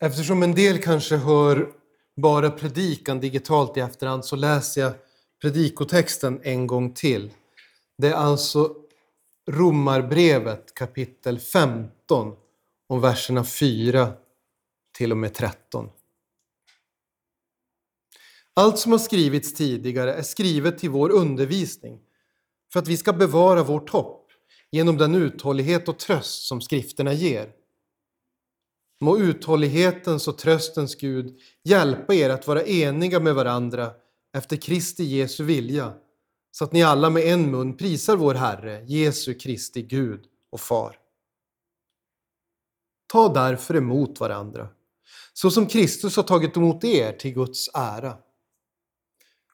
Eftersom en del kanske hör bara predikan digitalt i efterhand så läser jag predikotexten en gång till. Det är alltså Romarbrevet kapitel 15 om verserna 4 till och med 13. Allt som har skrivits tidigare är skrivet till vår undervisning för att vi ska bevara vårt hopp genom den uthållighet och tröst som skrifterna ger. Må uthållighetens och tröstens Gud hjälpa er att vara eniga med varandra efter Kristi Jesu vilja, så att ni alla med en mun prisar vår Herre, Jesu Kristi Gud och Far. Ta därför emot varandra, så som Kristus har tagit emot er till Guds ära.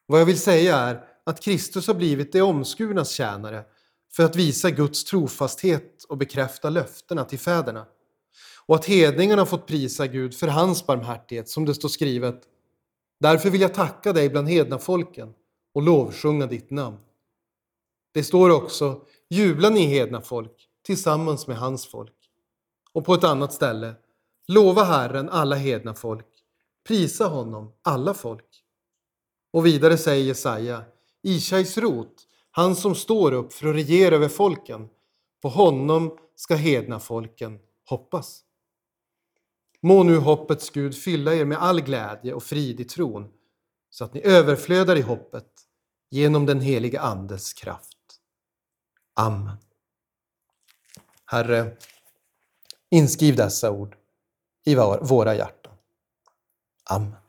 Vad jag vill säga är att Kristus har blivit det omskurnas tjänare för att visa Guds trofasthet och bekräfta löftena till fäderna och att hedningarna fått prisa Gud för hans barmhärtighet, som det står skrivet. Därför vill jag tacka dig bland hedna folken och lovsjunga ditt namn. Det står också, jubla ni hedna folk tillsammans med hans folk. Och på ett annat ställe, lova Herren alla hedna folk, prisa honom alla folk. Och vidare säger Jesaja, Ishais rot, han som står upp för att regera över folken, på honom ska hedna folken hoppas. Må nu hoppets Gud fylla er med all glädje och frid i tron, så att ni överflödar i hoppet genom den helige Andes kraft. Amen. Herre, inskriv dessa ord i våra hjärtan. Amen.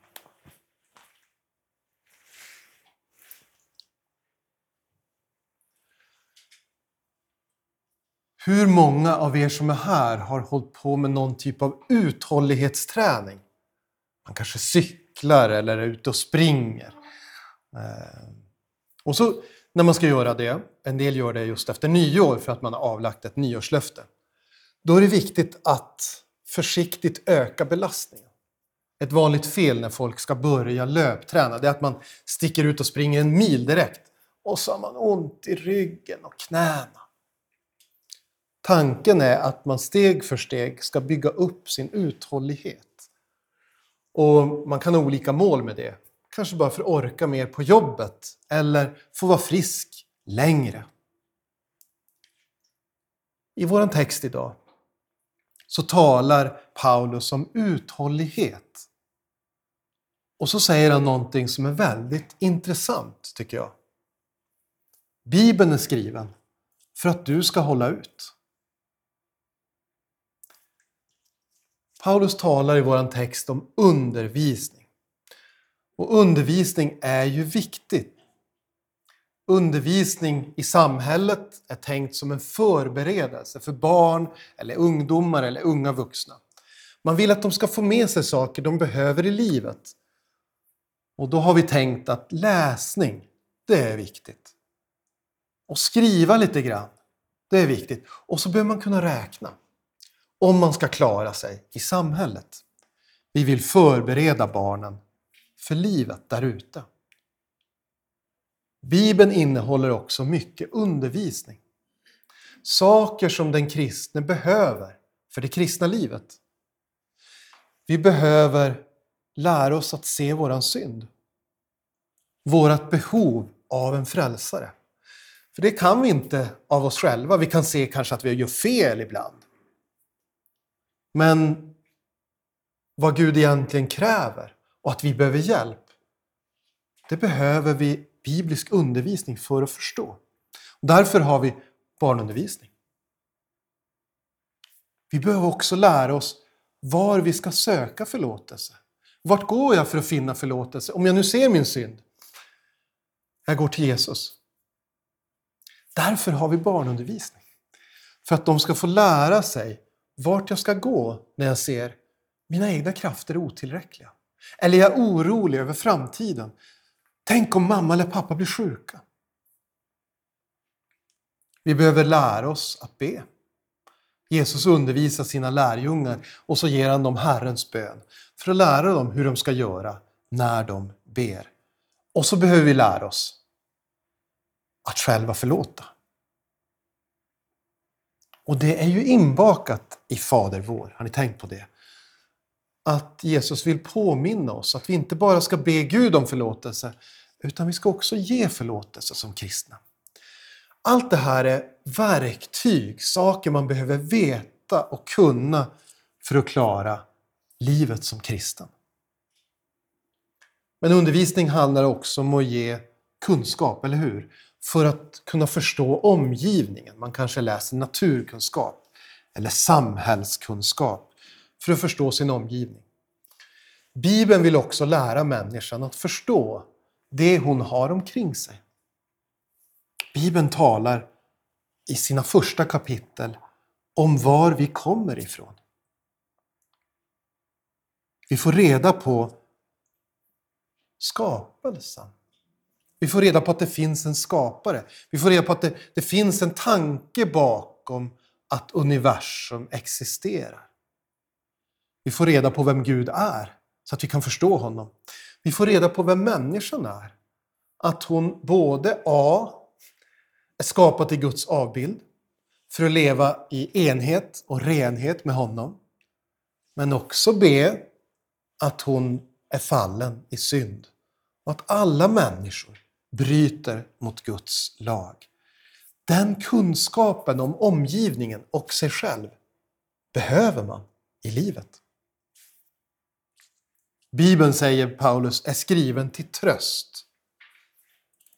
Hur många av er som är här har hållit på med någon typ av uthållighetsträning? Man kanske cyklar eller är ute och springer. Eh, och så när man ska göra det, en del gör det just efter nyår för att man har avlagt ett nyårslöfte, då är det viktigt att försiktigt öka belastningen. Ett vanligt fel när folk ska börja löpträna det är att man sticker ut och springer en mil direkt och så har man ont i ryggen och knäna. Tanken är att man steg för steg ska bygga upp sin uthållighet. Och man kan ha olika mål med det. Kanske bara för att orka mer på jobbet eller få vara frisk längre. I vår text idag så talar Paulus om uthållighet. Och så säger han någonting som är väldigt intressant, tycker jag. Bibeln är skriven för att du ska hålla ut. Paulus talar i vår text om undervisning. Och undervisning är ju viktigt. Undervisning i samhället är tänkt som en förberedelse för barn, eller ungdomar eller unga vuxna. Man vill att de ska få med sig saker de behöver i livet. Och då har vi tänkt att läsning, det är viktigt. Och skriva lite grann, det är viktigt. Och så behöver man kunna räkna om man ska klara sig i samhället. Vi vill förbereda barnen för livet där ute. Bibeln innehåller också mycket undervisning. Saker som den kristne behöver för det kristna livet. Vi behöver lära oss att se våran synd. Vårat behov av en frälsare. För det kan vi inte av oss själva. Vi kan se kanske att vi gör fel ibland. Men vad Gud egentligen kräver och att vi behöver hjälp, det behöver vi biblisk undervisning för att förstå. Därför har vi barnundervisning. Vi behöver också lära oss var vi ska söka förlåtelse. Vart går jag för att finna förlåtelse? Om jag nu ser min synd. Jag går till Jesus. Därför har vi barnundervisning. För att de ska få lära sig vart jag ska gå när jag ser mina egna krafter är otillräckliga. Eller jag är orolig över framtiden. Tänk om mamma eller pappa blir sjuka. Vi behöver lära oss att be. Jesus undervisar sina lärjungar och så ger han dem Herrens bön för att lära dem hur de ska göra när de ber. Och så behöver vi lära oss att själva förlåta. Och det är ju inbakat i Fader vår. Har ni tänkt på det? att Jesus vill påminna oss att vi inte bara ska be Gud om förlåtelse, utan vi ska också ge förlåtelse som kristna. Allt det här är verktyg, saker man behöver veta och kunna för att klara livet som kristen. Men undervisning handlar också om att ge kunskap, eller hur? För att kunna förstå omgivningen. Man kanske läser naturkunskap eller samhällskunskap för att förstå sin omgivning. Bibeln vill också lära människan att förstå det hon har omkring sig. Bibeln talar i sina första kapitel om var vi kommer ifrån. Vi får reda på skapelsen. Vi får reda på att det finns en skapare. Vi får reda på att det, det finns en tanke bakom att universum existerar. Vi får reda på vem Gud är, så att vi kan förstå honom. Vi får reda på vem människan är. Att hon både A. är skapad i Guds avbild för att leva i enhet och renhet med honom. Men också B. att hon är fallen i synd. Och att alla människor bryter mot Guds lag. Den kunskapen om omgivningen och sig själv behöver man i livet. Bibeln, säger Paulus, är skriven till tröst.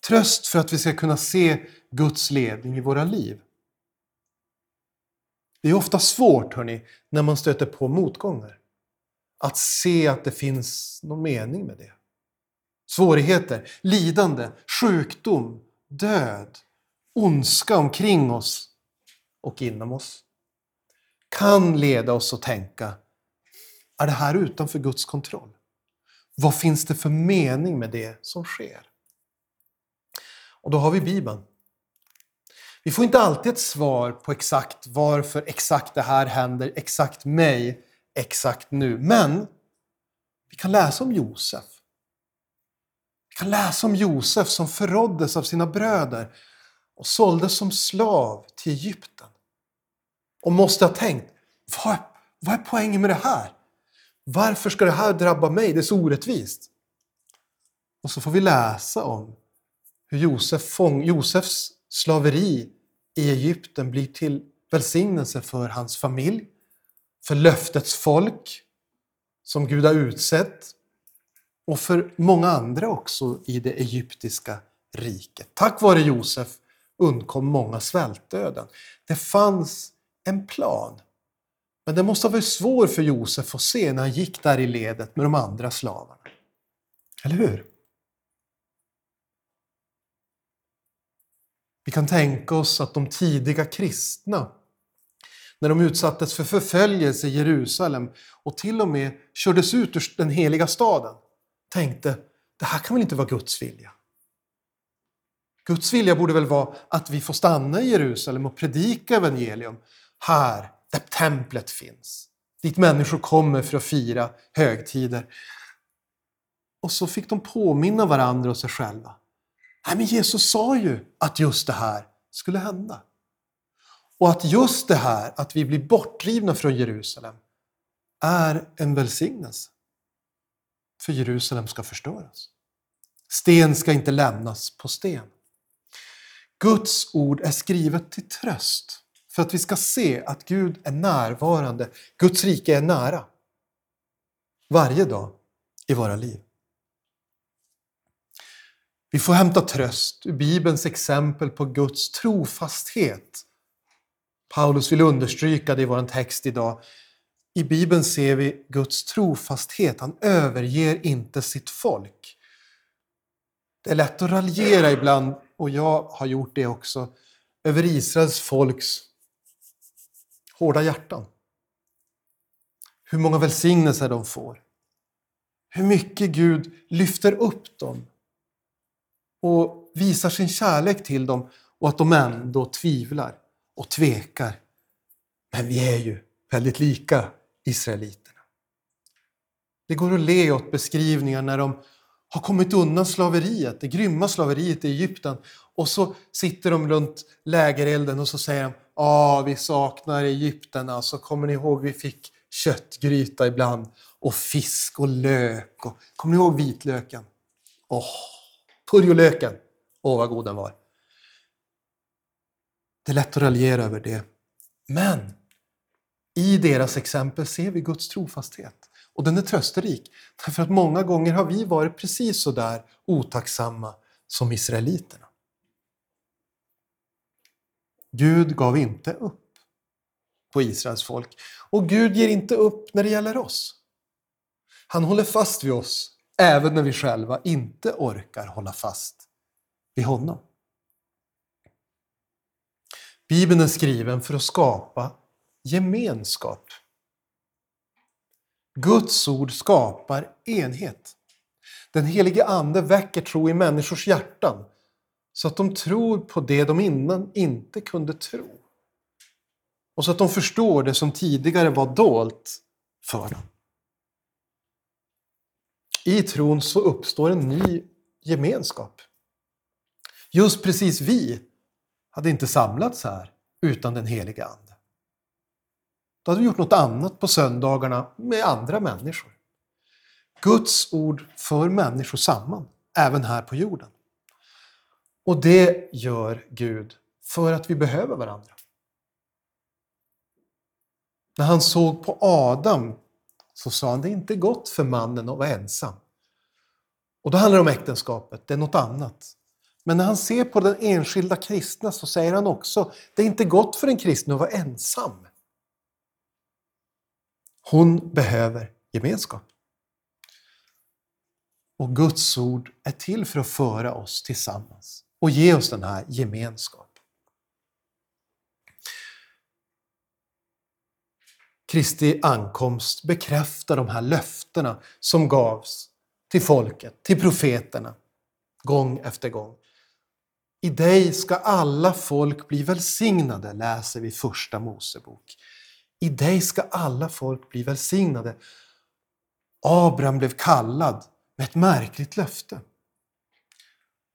Tröst för att vi ska kunna se Guds ledning i våra liv. Det är ofta svårt, hörni, när man stöter på motgångar. Att se att det finns någon mening med det. Svårigheter, lidande, sjukdom, död, ondska omkring oss och inom oss kan leda oss att tänka, är det här utanför Guds kontroll? Vad finns det för mening med det som sker? Och då har vi Bibeln. Vi får inte alltid ett svar på exakt varför exakt det här händer, exakt mig, exakt nu. Men vi kan läsa om Josef. Vi kan läsa om Josef som förråddes av sina bröder och såldes som slav till Egypten. Och måste ha tänkt, vad, vad är poängen med det här? Varför ska det här drabba mig? Det är så orättvist. Och så får vi läsa om hur Josef fång, Josefs slaveri i Egypten blir till välsignelse för hans familj, för löftets folk som Gud har utsett och för många andra också i det egyptiska riket. Tack vare Josef undkom många svältdöden. Det fanns en plan. Men det måste ha varit svårt för Josef att se när han gick där i ledet med de andra slavarna. Eller hur? Vi kan tänka oss att de tidiga kristna, när de utsattes för förföljelse i Jerusalem och till och med kördes ut ur den heliga staden, tänkte det här kan väl inte vara Guds vilja? Guds vilja borde väl vara att vi får stanna i Jerusalem och predika evangelium här där templet finns. Dit människor kommer för att fira högtider. Och så fick de påminna varandra och sig själva. Nej, men Jesus sa ju att just det här skulle hända. Och att just det här, att vi blir bortdrivna från Jerusalem, är en välsignelse. För Jerusalem ska förstöras. Sten ska inte lämnas på sten. Guds ord är skrivet till tröst för att vi ska se att Gud är närvarande. Guds rike är nära. Varje dag i våra liv. Vi får hämta tröst ur Bibelns exempel på Guds trofasthet. Paulus vill understryka det i vår text idag. I Bibeln ser vi Guds trofasthet. Han överger inte sitt folk. Det är lätt att raljera ibland, och jag har gjort det också, över Israels folks hårda hjärtan. Hur många välsignelser de får. Hur mycket Gud lyfter upp dem och visar sin kärlek till dem och att de ändå tvivlar och tvekar. Men vi är ju väldigt lika israeliterna. Det går att le åt beskrivningar när de har kommit undan slaveriet, det grymma slaveriet i Egypten och så sitter de runt lägerelden och så säger de Ja, vi saknar Egypten. Alltså, kommer ni ihåg vi fick köttgryta ibland? och fisk och lök. Och, kommer ni ihåg vitlöken? Åh, purjolöken! Åh, vad god den var. Det är lätt att raljera över det. Men i deras exempel ser vi Guds trofasthet. Och den är trösterik. Därför att många gånger har vi varit precis så där otacksamma som israeliterna. Gud gav inte upp på Israels folk. Och Gud ger inte upp när det gäller oss. Han håller fast vid oss även när vi själva inte orkar hålla fast vid honom. Bibeln är skriven för att skapa gemenskap. Guds ord skapar enhet. Den helige Ande väcker tro i människors hjärtan så att de tror på det de innan inte kunde tro. Och så att de förstår det som tidigare var dolt för dem. I tron så uppstår en ny gemenskap. Just precis vi hade inte samlats här utan den heliga Ande. Då hade vi gjort något annat på söndagarna med andra människor. Guds ord för människor samman, även här på jorden. Och det gör Gud för att vi behöver varandra. När han såg på Adam så sa han det är inte gott för mannen att vara ensam. Och då handlar det om äktenskapet, det är något annat. Men när han ser på den enskilda kristna så säger han också det är inte gott för en kristen att vara ensam. Hon behöver gemenskap. Och Guds ord är till för att föra oss tillsammans och ge oss den här gemenskapen. Kristi ankomst bekräftar de här löftena som gavs till folket, till profeterna, gång efter gång. I dig ska alla folk bli välsignade, läser vi första Mosebok. I dig ska alla folk bli välsignade. Abraham blev kallad med ett märkligt löfte.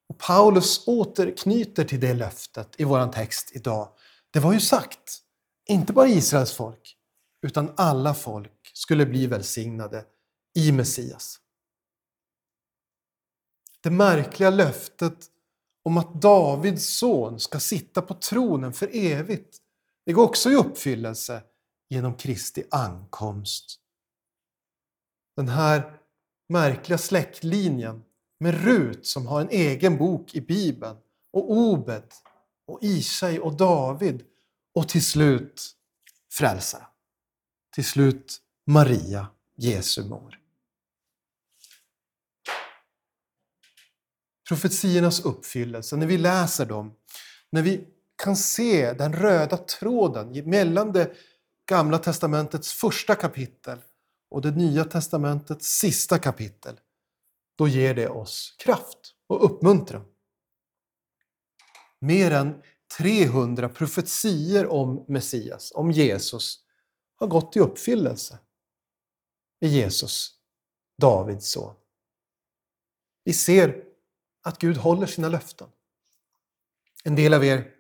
Och Paulus återknyter till det löftet i vår text idag. Det var ju sagt, inte bara Israels folk, utan alla folk skulle bli välsignade i Messias. Det märkliga löftet om att Davids son ska sitta på tronen för evigt, det går också i uppfyllelse genom Kristi ankomst. Den här märkliga släktlinjen med Rut som har en egen bok i Bibeln och Obed och Ishai och David och till slut frälsaren till slut Maria, Jesu mor. Profetiornas uppfyllelse, när vi läser dem, när vi kan se den röda tråden mellan det gamla testamentets första kapitel och det nya testamentets sista kapitel, då ger det oss kraft och uppmuntran. Mer än 300 profetier om Messias, om Jesus, har gått i uppfyllelse i Jesus, Davids son. Vi ser att Gud håller sina löften. En del av er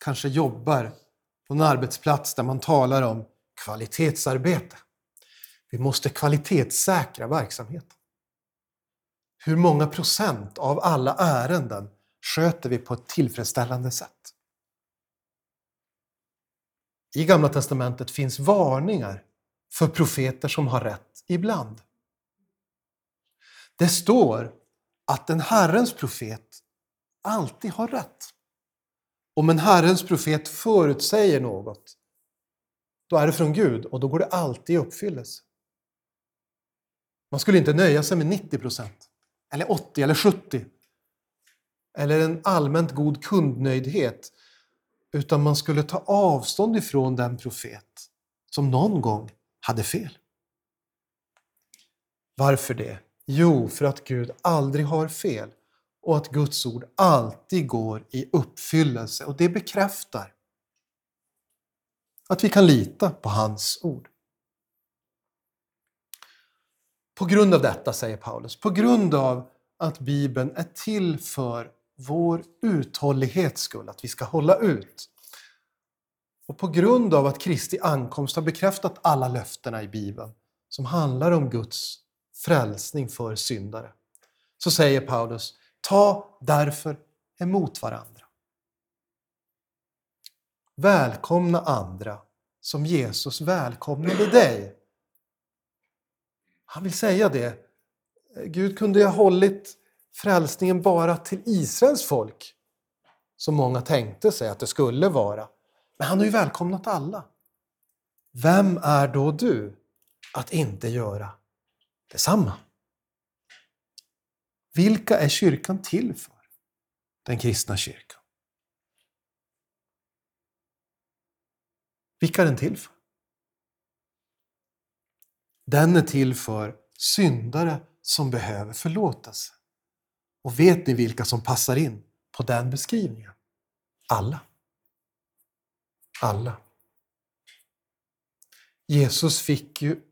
kanske jobbar på en arbetsplats där man talar om kvalitetsarbete. Vi måste kvalitetssäkra verksamheten. Hur många procent av alla ärenden sköter vi på ett tillfredsställande sätt? i Gamla Testamentet finns varningar för profeter som har rätt ibland. Det står att en Herrens profet alltid har rätt. Om en Herrens profet förutsäger något, då är det från Gud och då går det alltid i uppfyllelse. Man skulle inte nöja sig med 90 procent, eller 80 eller 70. Eller en allmänt god kundnöjdhet utan man skulle ta avstånd ifrån den profet som någon gång hade fel. Varför det? Jo, för att Gud aldrig har fel och att Guds ord alltid går i uppfyllelse. Och det bekräftar att vi kan lita på hans ord. På grund av detta, säger Paulus, på grund av att Bibeln är till för vår uthållighets skull, att vi ska hålla ut. Och på grund av att Kristi ankomst har bekräftat alla löftena i Bibeln som handlar om Guds frälsning för syndare. Så säger Paulus, ta därför emot varandra. Välkomna andra som Jesus välkomnade dig. Han vill säga det. Gud kunde ju ha hållit frälsningen bara till Israels folk, som många tänkte sig att det skulle vara. Men han har ju välkomnat alla. Vem är då du att inte göra detsamma? Vilka är kyrkan till för? Den kristna kyrkan. Vilka är den till för? Den är till för syndare som behöver förlåtelse. Och vet ni vilka som passar in på den beskrivningen? Alla. Alla. Jesus fick ju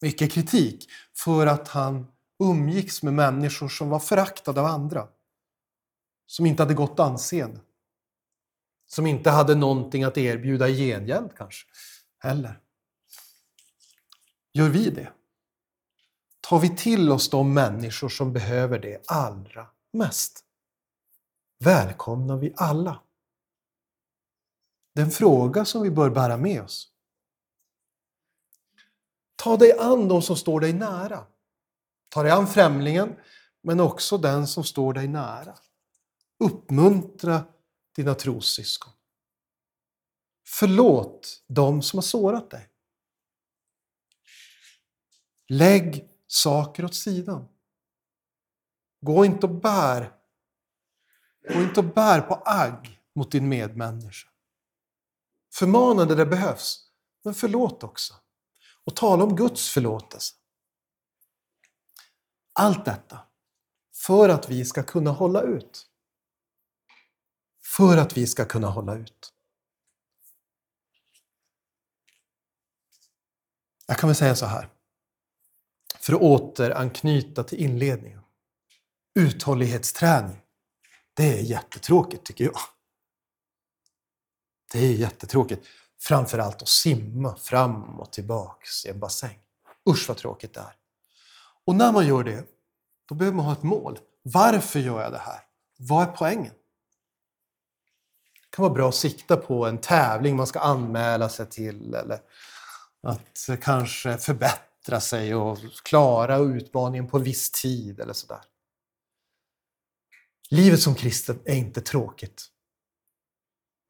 mycket kritik för att han umgicks med människor som var föraktade av andra. Som inte hade gott anseende. Som inte hade någonting att erbjuda i gengäld kanske. Heller. Gör vi det? Tar vi till oss de människor som behöver det allra mest? Välkomnar vi alla? Det är en fråga som vi bör bära med oss. Ta dig an de som står dig nära. Ta dig an främlingen, men också den som står dig nära. Uppmuntra dina trossyskon. Förlåt dem som har sårat dig. Lägg saker åt sidan. Gå inte och bär, gå inte och bär på agg mot din medmänniska. Förmana där det behövs, men förlåt också. Och tala om Guds förlåtelse. Allt detta för att vi ska kunna hålla ut. För att vi ska kunna hålla ut. Jag kan väl säga så här, för att återanknyta till inledningen. Uthållighetsträning, det är jättetråkigt tycker jag. Det är jättetråkigt. Framförallt att simma fram och tillbaks i en bassäng. Usch vad tråkigt det är. Och när man gör det, då behöver man ha ett mål. Varför gör jag det här? Vad är poängen? Det kan vara bra att sikta på en tävling man ska anmäla sig till eller att kanske förbättra sig och klara utmaningen på en viss tid eller sådär. Livet som kristen är inte tråkigt.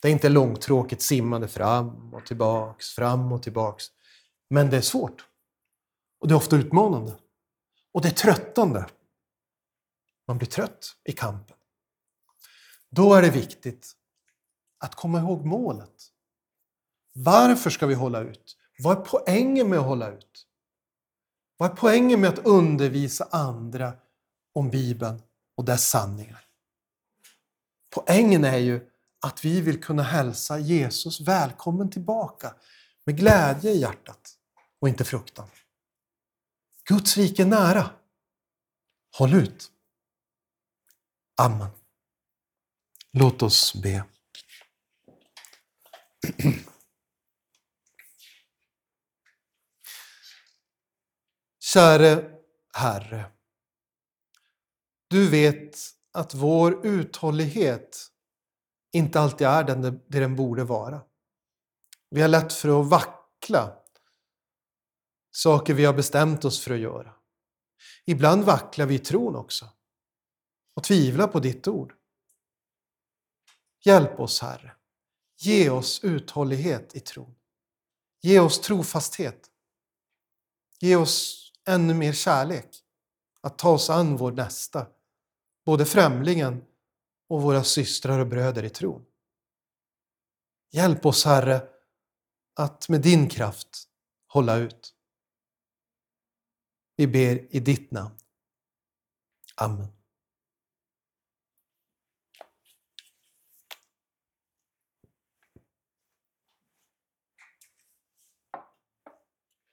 Det är inte långtråkigt simmande fram och tillbaks, fram och tillbaks. Men det är svårt. Och det är ofta utmanande. Och det är tröttande. Man blir trött i kampen. Då är det viktigt att komma ihåg målet. Varför ska vi hålla ut? Vad är poängen med att hålla ut? Vad är poängen med att undervisa andra om Bibeln och dess sanningar? Poängen är ju att vi vill kunna hälsa Jesus välkommen tillbaka med glädje i hjärtat och inte fruktan. Guds rike är nära. Håll ut. Amen. Låt oss be. Käre Herre. Du vet att vår uthållighet inte alltid är den det den borde vara. Vi har lätt för att vackla saker vi har bestämt oss för att göra. Ibland vacklar vi i tron också och tvivla på ditt ord. Hjälp oss, Herre. Ge oss uthållighet i tron. Ge oss trofasthet. Ge oss ännu mer kärlek att ta oss an vår nästa, både främlingen och våra systrar och bröder i tron. Hjälp oss, Herre, att med din kraft hålla ut. Vi ber i ditt namn. Amen.